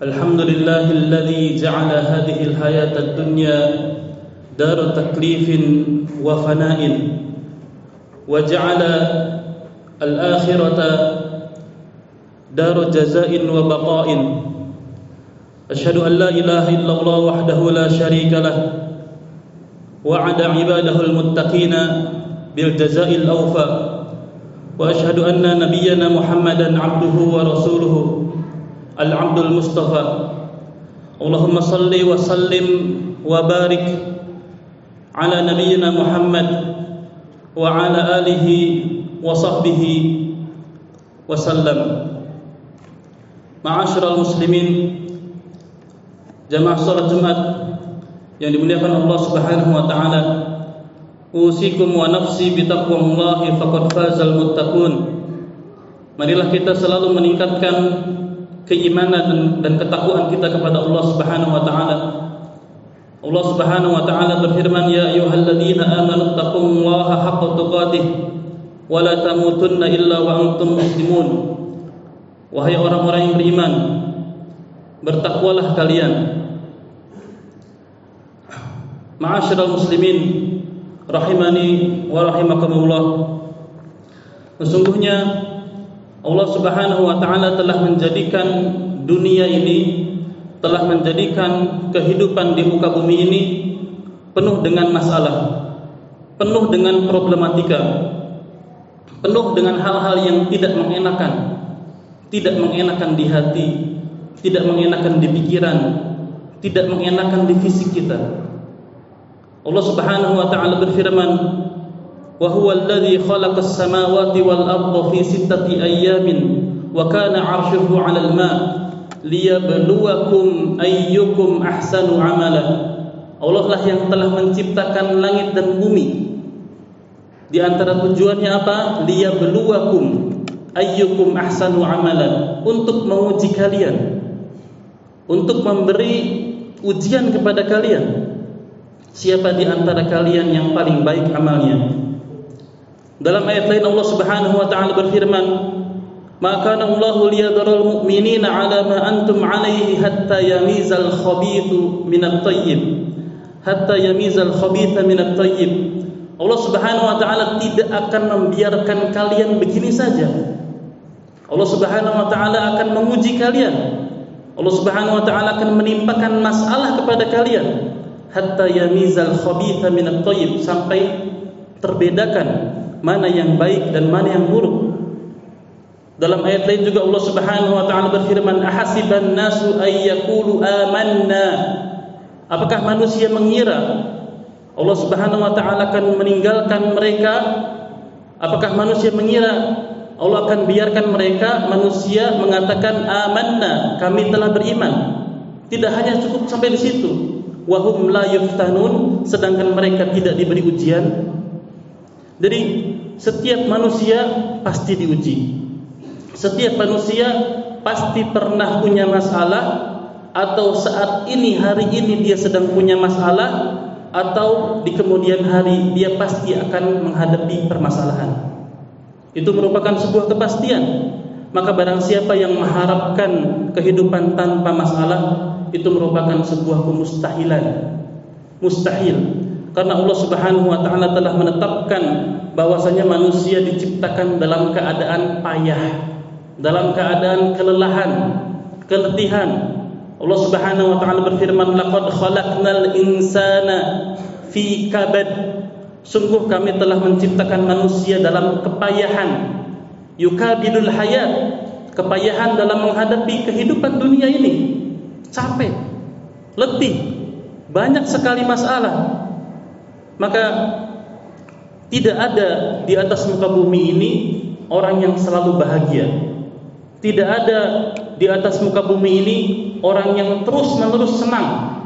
الحمد لله الذي جعل هذه الحياة الدنيا دار تكليف وفناء وجعل الآخرة دار جزاء وبقاء. أشهد أن لا إله إلا الله وحده لا شريك له وعد عباده المتقين بالجزاء الأوفى. وأشهد أن نبينا محمدا عبده ورسوله. العبد المصطفى اللهم صل وسلم وبارك على نبينا محمد وعلى آله وصحبه وسلم معاشر المسلمين jamaah salat Jumat yang dimuliakan Allah Subhanahu wa taala usikum wa nafsi bi taqwallahi faqad fazal muttaqun marilah kita selalu meningkatkan keimanan dan, dan ketakwaan kita kepada Allah Subhanahu wa taala. Allah Subhanahu wa taala berfirman ya ayyuhalladzina amanu taqullaha haqqa tuqatih wa la tamutunna illa wa antum muslimun. Wahai orang-orang yang beriman bertakwalah kalian. Ma'asyiral muslimin rahimani wa rahimakumullah. Sesungguhnya Allah Subhanahu wa taala telah menjadikan dunia ini telah menjadikan kehidupan di muka bumi ini penuh dengan masalah, penuh dengan problematika, penuh dengan hal-hal yang tidak mengenakan, tidak mengenakan di hati, tidak mengenakan di pikiran, tidak mengenakan di fisik kita. Allah Subhanahu wa taala berfirman, "Wa huwa alladhi khalaqas samawati wal arda fi sittati ayyamin wa kana 'arshuhu 'alal ma' liyabluwakum ayyukum ahsanu 'amala." Allah lah yang telah menciptakan langit dan bumi. Di antara tujuannya apa? Liyabluwakum ayyukum untuk menguji kalian. Untuk memberi ujian kepada kalian Siapa di antara kalian yang paling baik amalnya? Dalam ayat lain Allah Subhanahu wa taala berfirman, "Maka Allah liyadharal mu'minina 'ala ma antum 'alaihi hatta yamizal khabithu minat thayyib." Hatta yamizal khabitha minat thayyib. Allah Subhanahu wa taala tidak akan membiarkan kalian begini saja. Allah Subhanahu wa taala akan menguji kalian. Allah Subhanahu wa taala akan menimpakan masalah kepada kalian hatta yamizal khabitha min at-thayyib sampai terbedakan mana yang baik dan mana yang buruk. Dalam ayat lain juga Allah Subhanahu wa taala berfirman, "Ahasiban nasu ay yaqulu amanna?" Apakah manusia mengira Allah Subhanahu wa taala akan meninggalkan mereka? Apakah manusia mengira Allah akan biarkan mereka manusia mengatakan amanna, kami telah beriman? Tidak hanya cukup sampai di situ, wahum la yuftanun sedangkan mereka tidak diberi ujian. Jadi setiap manusia pasti diuji. Setiap manusia pasti pernah punya masalah atau saat ini hari ini dia sedang punya masalah atau di kemudian hari dia pasti akan menghadapi permasalahan. Itu merupakan sebuah kepastian. Maka barang siapa yang mengharapkan kehidupan tanpa masalah itu merupakan sebuah kemustahilan. Mustahil. Karena Allah Subhanahu wa taala telah menetapkan bahwasanya manusia diciptakan dalam keadaan payah, dalam keadaan kelelahan, keletihan. Allah Subhanahu wa taala berfirman, "Laqad khalaqnal insana fi kabad." Sungguh kami telah menciptakan manusia dalam kepayahan. Yukabidul hayat, kepayahan dalam menghadapi kehidupan dunia ini capek, letih, banyak sekali masalah. Maka tidak ada di atas muka bumi ini orang yang selalu bahagia. Tidak ada di atas muka bumi ini orang yang terus-menerus senang.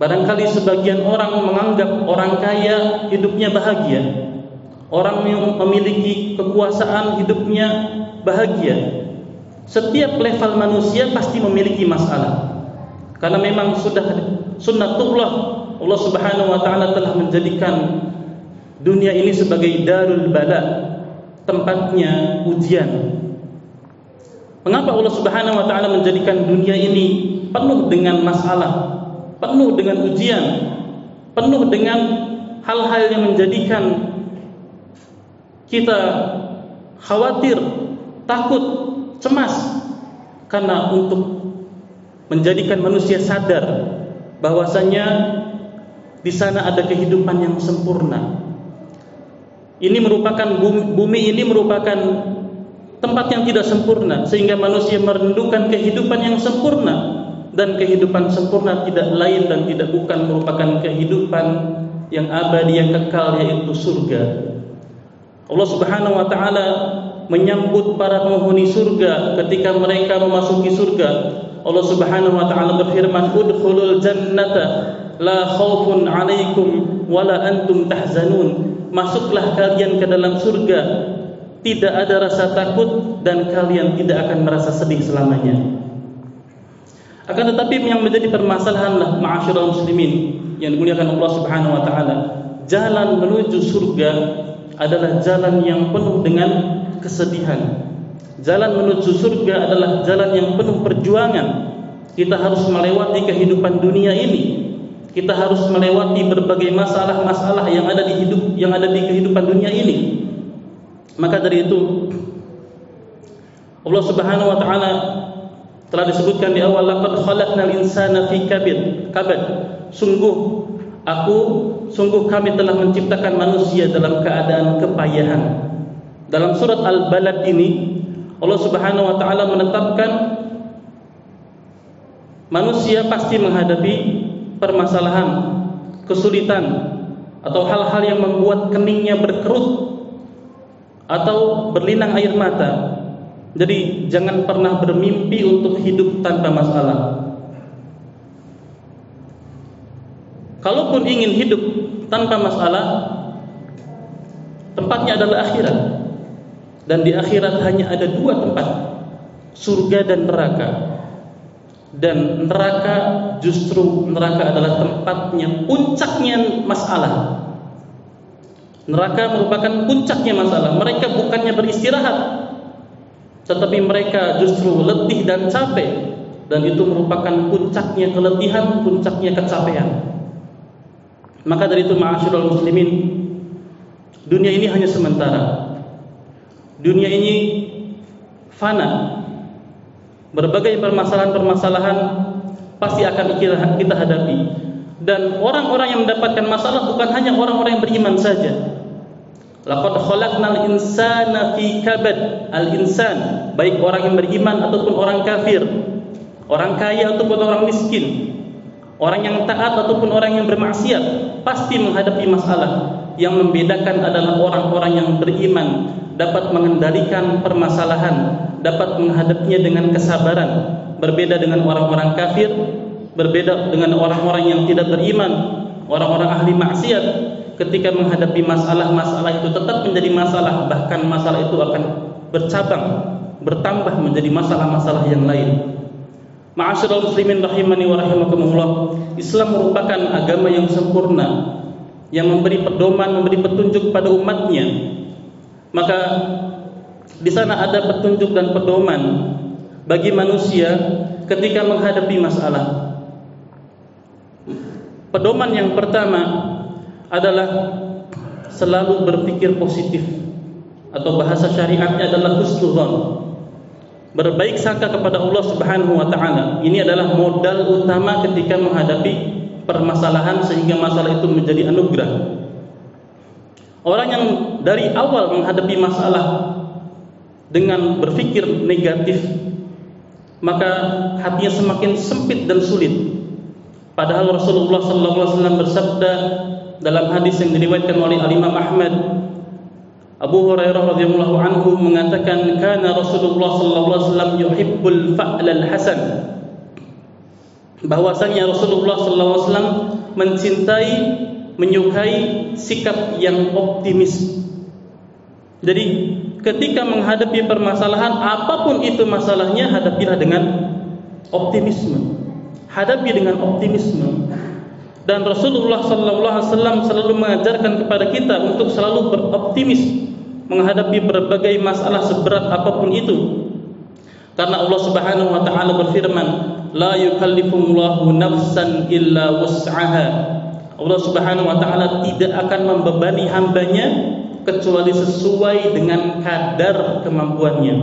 Barangkali sebagian orang menganggap orang kaya hidupnya bahagia. Orang yang memiliki kekuasaan hidupnya bahagia. Setiap level manusia pasti memiliki masalah. Karena memang sudah sunnatullah Allah Subhanahu wa taala telah menjadikan dunia ini sebagai darul bala, tempatnya ujian. Mengapa Allah Subhanahu wa taala menjadikan dunia ini penuh dengan masalah, penuh dengan ujian, penuh dengan hal-hal yang menjadikan kita khawatir, takut, cemas karena untuk menjadikan manusia sadar bahwasanya di sana ada kehidupan yang sempurna. Ini merupakan bumi, bumi ini merupakan tempat yang tidak sempurna sehingga manusia merindukan kehidupan yang sempurna dan kehidupan sempurna tidak lain dan tidak bukan merupakan kehidupan yang abadi yang kekal yaitu surga. Allah Subhanahu wa taala menyambut para penghuni surga ketika mereka memasuki surga. Allah Subhanahu wa taala berfirman, "Udkhulul jannata la khaufun 'alaikum wala antum tahzanun." Masuklah kalian ke dalam surga tidak ada rasa takut dan kalian tidak akan merasa sedih selamanya. Akan tetapi yang menjadi permasalahanlah ma'asyiral muslimin yang dimuliakan Allah Subhanahu wa taala, jalan menuju surga adalah jalan yang penuh dengan kesedihan. Jalan menuju surga adalah jalan yang penuh perjuangan. Kita harus melewati kehidupan dunia ini. Kita harus melewati berbagai masalah-masalah yang ada di hidup yang ada di kehidupan dunia ini. Maka dari itu Allah Subhanahu wa taala telah disebutkan di awal laqad khalaqnal insana fi kabid kabad sungguh aku sungguh kami telah menciptakan manusia dalam keadaan kepayahan dalam surat al-balad ini Allah Subhanahu wa taala menetapkan manusia pasti menghadapi permasalahan kesulitan atau hal-hal yang membuat keningnya berkerut atau berlinang air mata. Jadi jangan pernah bermimpi untuk hidup tanpa masalah. Kalaupun ingin hidup tanpa masalah, tempatnya adalah akhirat. Dan di akhirat hanya ada dua tempat, surga dan neraka. Dan neraka justru neraka adalah tempatnya puncaknya masalah. Neraka merupakan puncaknya masalah. Mereka bukannya beristirahat, tetapi mereka justru letih dan capek. Dan itu merupakan puncaknya keletihan, puncaknya kecapean. Maka dari itu ma'asyiral muslimin, dunia ini hanya sementara. Dunia ini fana. Berbagai permasalahan-permasalahan pasti akan kita hadapi. Dan orang-orang yang mendapatkan masalah bukan hanya orang-orang yang beriman saja, Laqad khalaqnal insana fi kabad. Al-insan, baik orang yang beriman ataupun orang kafir, orang kaya ataupun orang miskin, orang yang taat ataupun orang yang bermaksiat, pasti menghadapi masalah. Yang membedakan adalah orang-orang yang beriman dapat mengendalikan permasalahan, dapat menghadapinya dengan kesabaran. Berbeda dengan orang-orang kafir, berbeda dengan orang-orang yang tidak beriman, orang-orang ahli maksiat ketika menghadapi masalah-masalah itu tetap menjadi masalah bahkan masalah itu akan bercabang bertambah menjadi masalah-masalah yang lain Ma'asyiral muslimin rahimani wa rahimakumullah Islam merupakan agama yang sempurna yang memberi pedoman memberi petunjuk pada umatnya maka di sana ada petunjuk dan pedoman bagi manusia ketika menghadapi masalah pedoman yang pertama adalah selalu berpikir positif atau bahasa syariatnya adalah husnudzon. Berbaik sangka kepada Allah Subhanahu wa taala. Ini adalah modal utama ketika menghadapi permasalahan sehingga masalah itu menjadi anugerah. Orang yang dari awal menghadapi masalah dengan berpikir negatif maka hatinya semakin sempit dan sulit. Padahal Rasulullah wasallam bersabda dalam hadis yang diriwayatkan oleh Imam Ahmad Abu Hurairah radhiyallahu anhu mengatakan kana Rasulullah sallallahu alaihi wasallam yuhibbul fa'l al-hasan bahwasanya Rasulullah sallallahu alaihi wasallam mencintai menyukai sikap yang optimis jadi ketika menghadapi permasalahan apa pun itu masalahnya hadapilah dengan optimisme hadapi dengan optimisme dan Rasulullah sallallahu alaihi wasallam selalu mengajarkan kepada kita untuk selalu beroptimis menghadapi berbagai masalah seberat apa pun itu. Karena Allah Subhanahu wa taala berfirman, "La yukallifullahu nafsan illa wus'aha." Allah Subhanahu wa taala tidak akan membebani hambanya kecuali sesuai dengan kadar kemampuannya.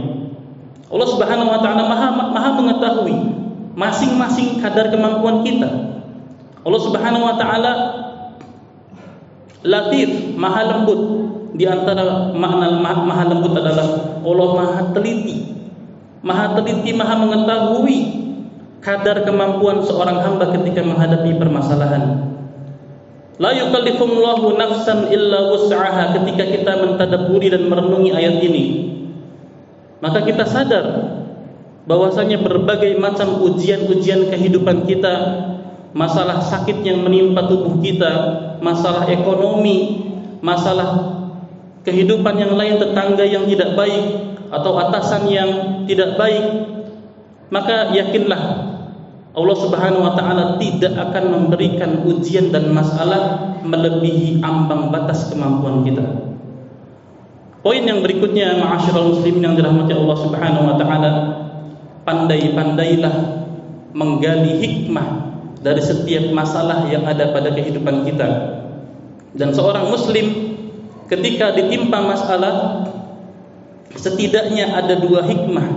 Allah Subhanahu wa taala Maha Maha mengetahui masing-masing kadar kemampuan kita. Allah Subhanahu wa taala Latif, Maha lembut. Di antara makna Maha lembut adalah Allah Maha teliti Maha teliti, maha mengetahui kadar kemampuan seorang hamba ketika menghadapi permasalahan. La yukallifullahu nafsan illa wus'aha ketika kita mentadaburi dan merenungi ayat ini. Maka kita sadar bahwasanya berbagai macam ujian-ujian kehidupan kita, masalah sakit yang menimpa tubuh kita, masalah ekonomi, masalah kehidupan yang lain tetangga yang tidak baik, atau atasan yang tidak baik maka yakinlah Allah Subhanahu wa taala tidak akan memberikan ujian dan masalah melebihi ambang batas kemampuan kita. Poin yang berikutnya ma'asyiral muslimin yang dirahmati Allah Subhanahu wa taala, pandai-pandailah menggali hikmah dari setiap masalah yang ada pada kehidupan kita. Dan seorang muslim ketika ditimpa masalah setidaknya ada dua hikmah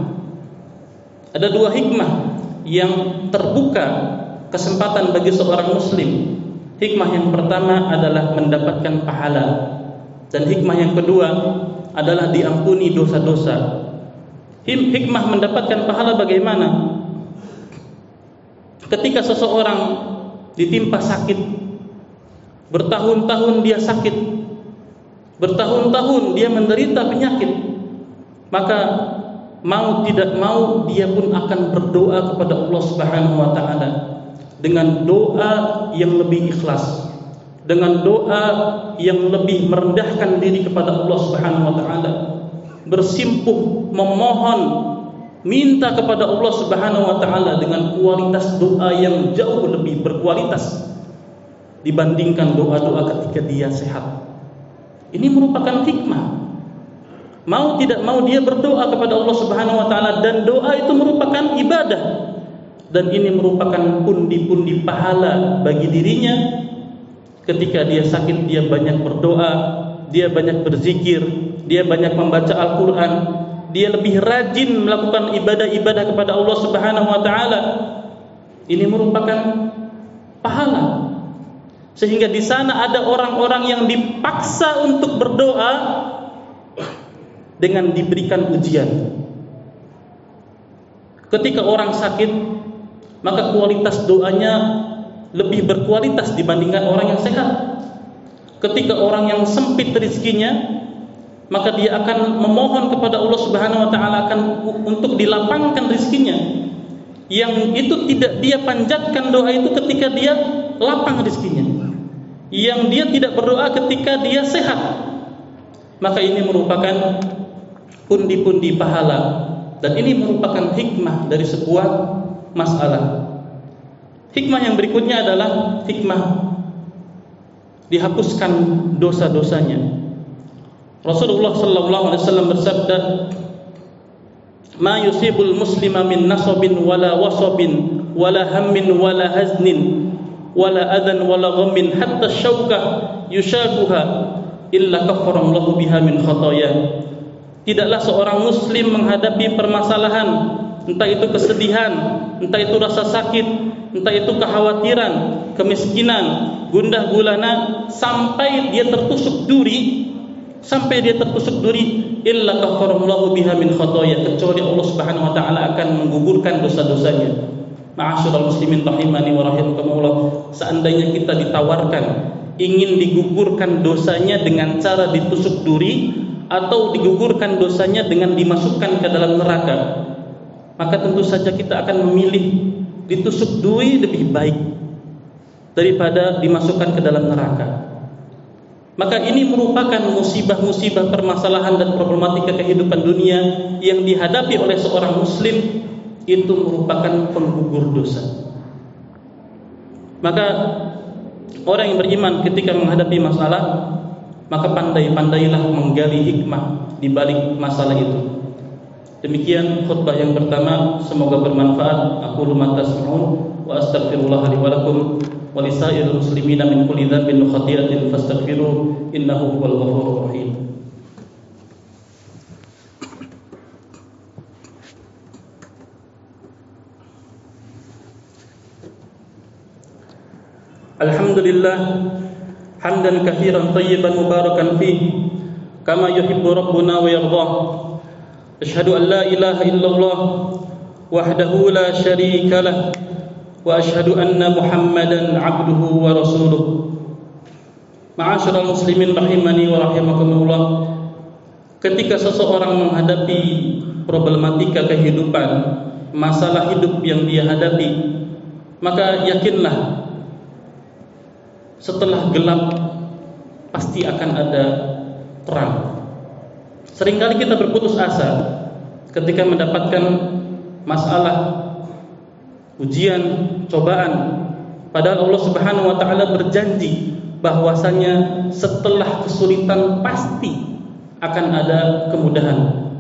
ada dua hikmah yang terbuka kesempatan bagi seorang muslim. Hikmah yang pertama adalah mendapatkan pahala. Dan hikmah yang kedua adalah diampuni dosa-dosa. Hikmah mendapatkan pahala bagaimana? Ketika seseorang ditimpa sakit bertahun-tahun dia sakit bertahun-tahun dia menderita penyakit maka mau tidak mau dia pun akan berdoa kepada Allah Subhanahu wa taala dengan doa yang lebih ikhlas dengan doa yang lebih merendahkan diri kepada Allah Subhanahu wa taala. Bersimpuh memohon minta kepada Allah Subhanahu wa taala dengan kualitas doa yang jauh lebih berkualitas dibandingkan doa-doa ketika dia sehat. Ini merupakan hikmah Mau tidak mau dia berdoa kepada Allah Subhanahu wa taala dan doa itu merupakan ibadah. Dan ini merupakan pundi-pundi pahala bagi dirinya ketika dia sakit dia banyak berdoa, dia banyak berzikir, dia banyak membaca Al-Qur'an, dia lebih rajin melakukan ibadah-ibadah kepada Allah Subhanahu wa taala. Ini merupakan pahala. Sehingga di sana ada orang-orang yang dipaksa untuk berdoa dengan diberikan ujian. Ketika orang sakit, maka kualitas doanya lebih berkualitas dibandingkan orang yang sehat. Ketika orang yang sempit rezekinya, maka dia akan memohon kepada Allah Subhanahu wa taala akan untuk dilapangkan rezekinya. Yang itu tidak dia panjatkan doa itu ketika dia lapang rezekinya. Yang dia tidak berdoa ketika dia sehat. Maka ini merupakan pundi-pundi pahala dan ini merupakan hikmah dari sebuah masalah. Hikmah yang berikutnya adalah hikmah dihapuskan dosa-dosanya. Rasulullah sallallahu alaihi wasallam bersabda, "Ma yusibul muslima min nasabin wala wasabin wala hammin wala haznin wala adan wala ghammin hatta syaukah yushakuha illa kaffara Allahu biha min khataaya." Tidaklah seorang muslim menghadapi permasalahan Entah itu kesedihan Entah itu rasa sakit Entah itu kekhawatiran Kemiskinan Gundah gulana Sampai dia tertusuk duri Sampai dia tertusuk duri Illa kafarullahu biha min khotoya Kecuali Allah subhanahu wa ta'ala akan menggugurkan dosa-dosanya. Ma'asyurul muslimin rahimani wa rahimakumullah Seandainya kita ditawarkan Ingin digugurkan dosanya dengan cara ditusuk duri atau digugurkan dosanya dengan dimasukkan ke dalam neraka maka tentu saja kita akan memilih ditusuk duri lebih baik daripada dimasukkan ke dalam neraka. Maka ini merupakan musibah-musibah permasalahan dan problematika kehidupan dunia yang dihadapi oleh seorang muslim itu merupakan penggugur dosa. Maka orang yang beriman ketika menghadapi masalah maka pandai-pandailah menggali hikmah di balik masalah itu. Demikian khutbah yang pertama semoga bermanfaat. Aku lumata tasma'un wa astaghfirullah li wa lakum wa lisairil muslimina min kulli dhanbin wa khati'atin innahu huwal ghafurur rahim. Alhamdulillah hamdan kathiran tayyiban mubarakan fi kama yuhibbu rabbuna wa yardah. Ashhadu an la ilaha illallah wahdahu la sharika lah wa ashhadu anna muhammadan abduhu wa rasuluh. Ma'asyiral muslimin rahimani wa rahimakumullah ketika seseorang menghadapi problematika kehidupan masalah hidup yang dia hadapi maka yakinlah setelah gelap pasti akan ada terang Seringkali kita berputus asa ketika mendapatkan masalah, ujian, cobaan. Padahal Allah Subhanahu wa taala berjanji bahwasanya setelah kesulitan pasti akan ada kemudahan.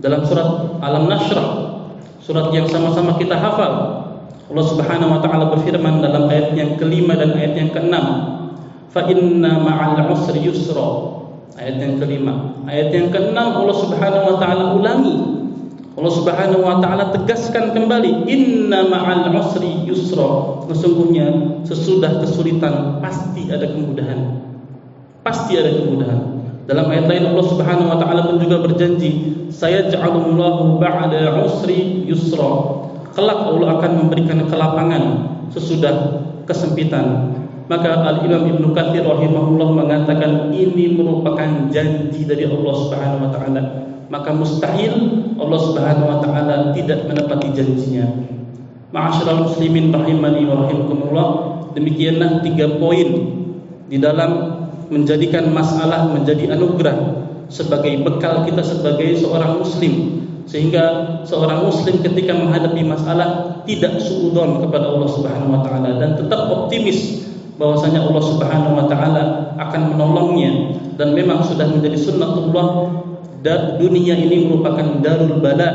Dalam surat Alam Nashrah, surat yang sama-sama kita hafal, Allah Subhanahu wa taala berfirman dalam ayat yang kelima dan ayat yang keenam, "Fa inna ma'al usri yusra." Ayat yang kelima. Ayat yang keenam Allah Subhanahu wa taala ulangi. Allah Subhanahu wa taala tegaskan kembali, "Inna ma'al usri yusra." Sesungguhnya sesudah kesulitan pasti ada kemudahan. Pasti ada kemudahan. Dalam ayat lain Allah Subhanahu wa taala pun juga berjanji, "Saya ja'alullahu ba'da usri yusra." Kelak Allah akan memberikan kelapangan sesudah kesempitan. Maka Al-Imam Ibn Kathir rahimahullah mengatakan ini merupakan janji dari Allah Subhanahu wa taala. Maka mustahil Allah Subhanahu wa taala tidak menepati janjinya. Ma'asyiral muslimin rahimani wa rahimakumullah, demikianlah tiga poin di dalam menjadikan masalah menjadi anugerah sebagai bekal kita sebagai seorang muslim sehingga seorang muslim ketika menghadapi masalah tidak suudzon kepada Allah Subhanahu wa taala dan tetap optimis bahwasanya Allah Subhanahu wa taala akan menolongnya. Dan memang sudah menjadi sunnatullah dan dunia ini merupakan darul bala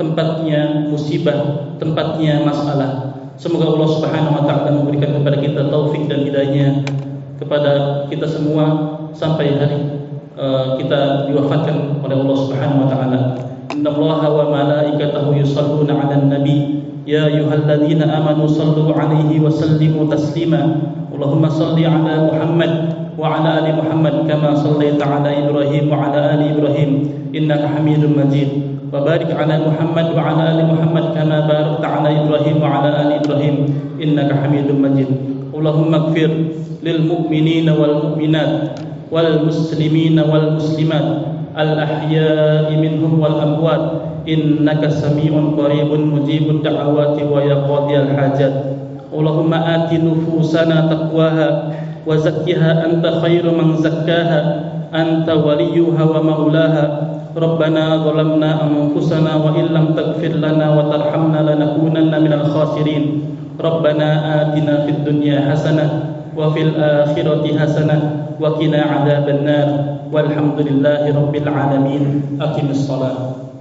tempatnya musibah tempatnya masalah. Semoga Allah Subhanahu wa taala memberikan kepada kita taufik dan hidayahnya kepada kita semua sampai hari uh, kita diwafatkan oleh Allah Subhanahu wa taala إن الله وملائكته يصلون على النبي. يا أيها الذين آمنوا صلوا عليه وسلموا تسليما. اللهم صل على محمد وعلى آل محمد كما صليت على إبراهيم وعلى آل إبراهيم. إنك حميد مجيد. وبارك على محمد وعلى آل محمد كما باركت على إبراهيم وعلى آل إبراهيم. إنك حميد مجيد. اللهم اغفر للمؤمنين والمؤمنات والمسلمين والمسلمات. الاحياء منهم والاموات انك سميع قريب مجيب الدعوات ويا قاضي الحاجات اللهم آت نفوسنا تقواها وزكها أنت خير من زكاها أنت وليها ومولاها ربنا ظلمنا أنفسنا وإن لم تغفر لنا وترحمنا لنكونن من الخاسرين ربنا آتنا في الدنيا حسنة وفي الآخرة حسنة وقنا عذاب النار والحمد لله رب العالمين. أقم الصلاة.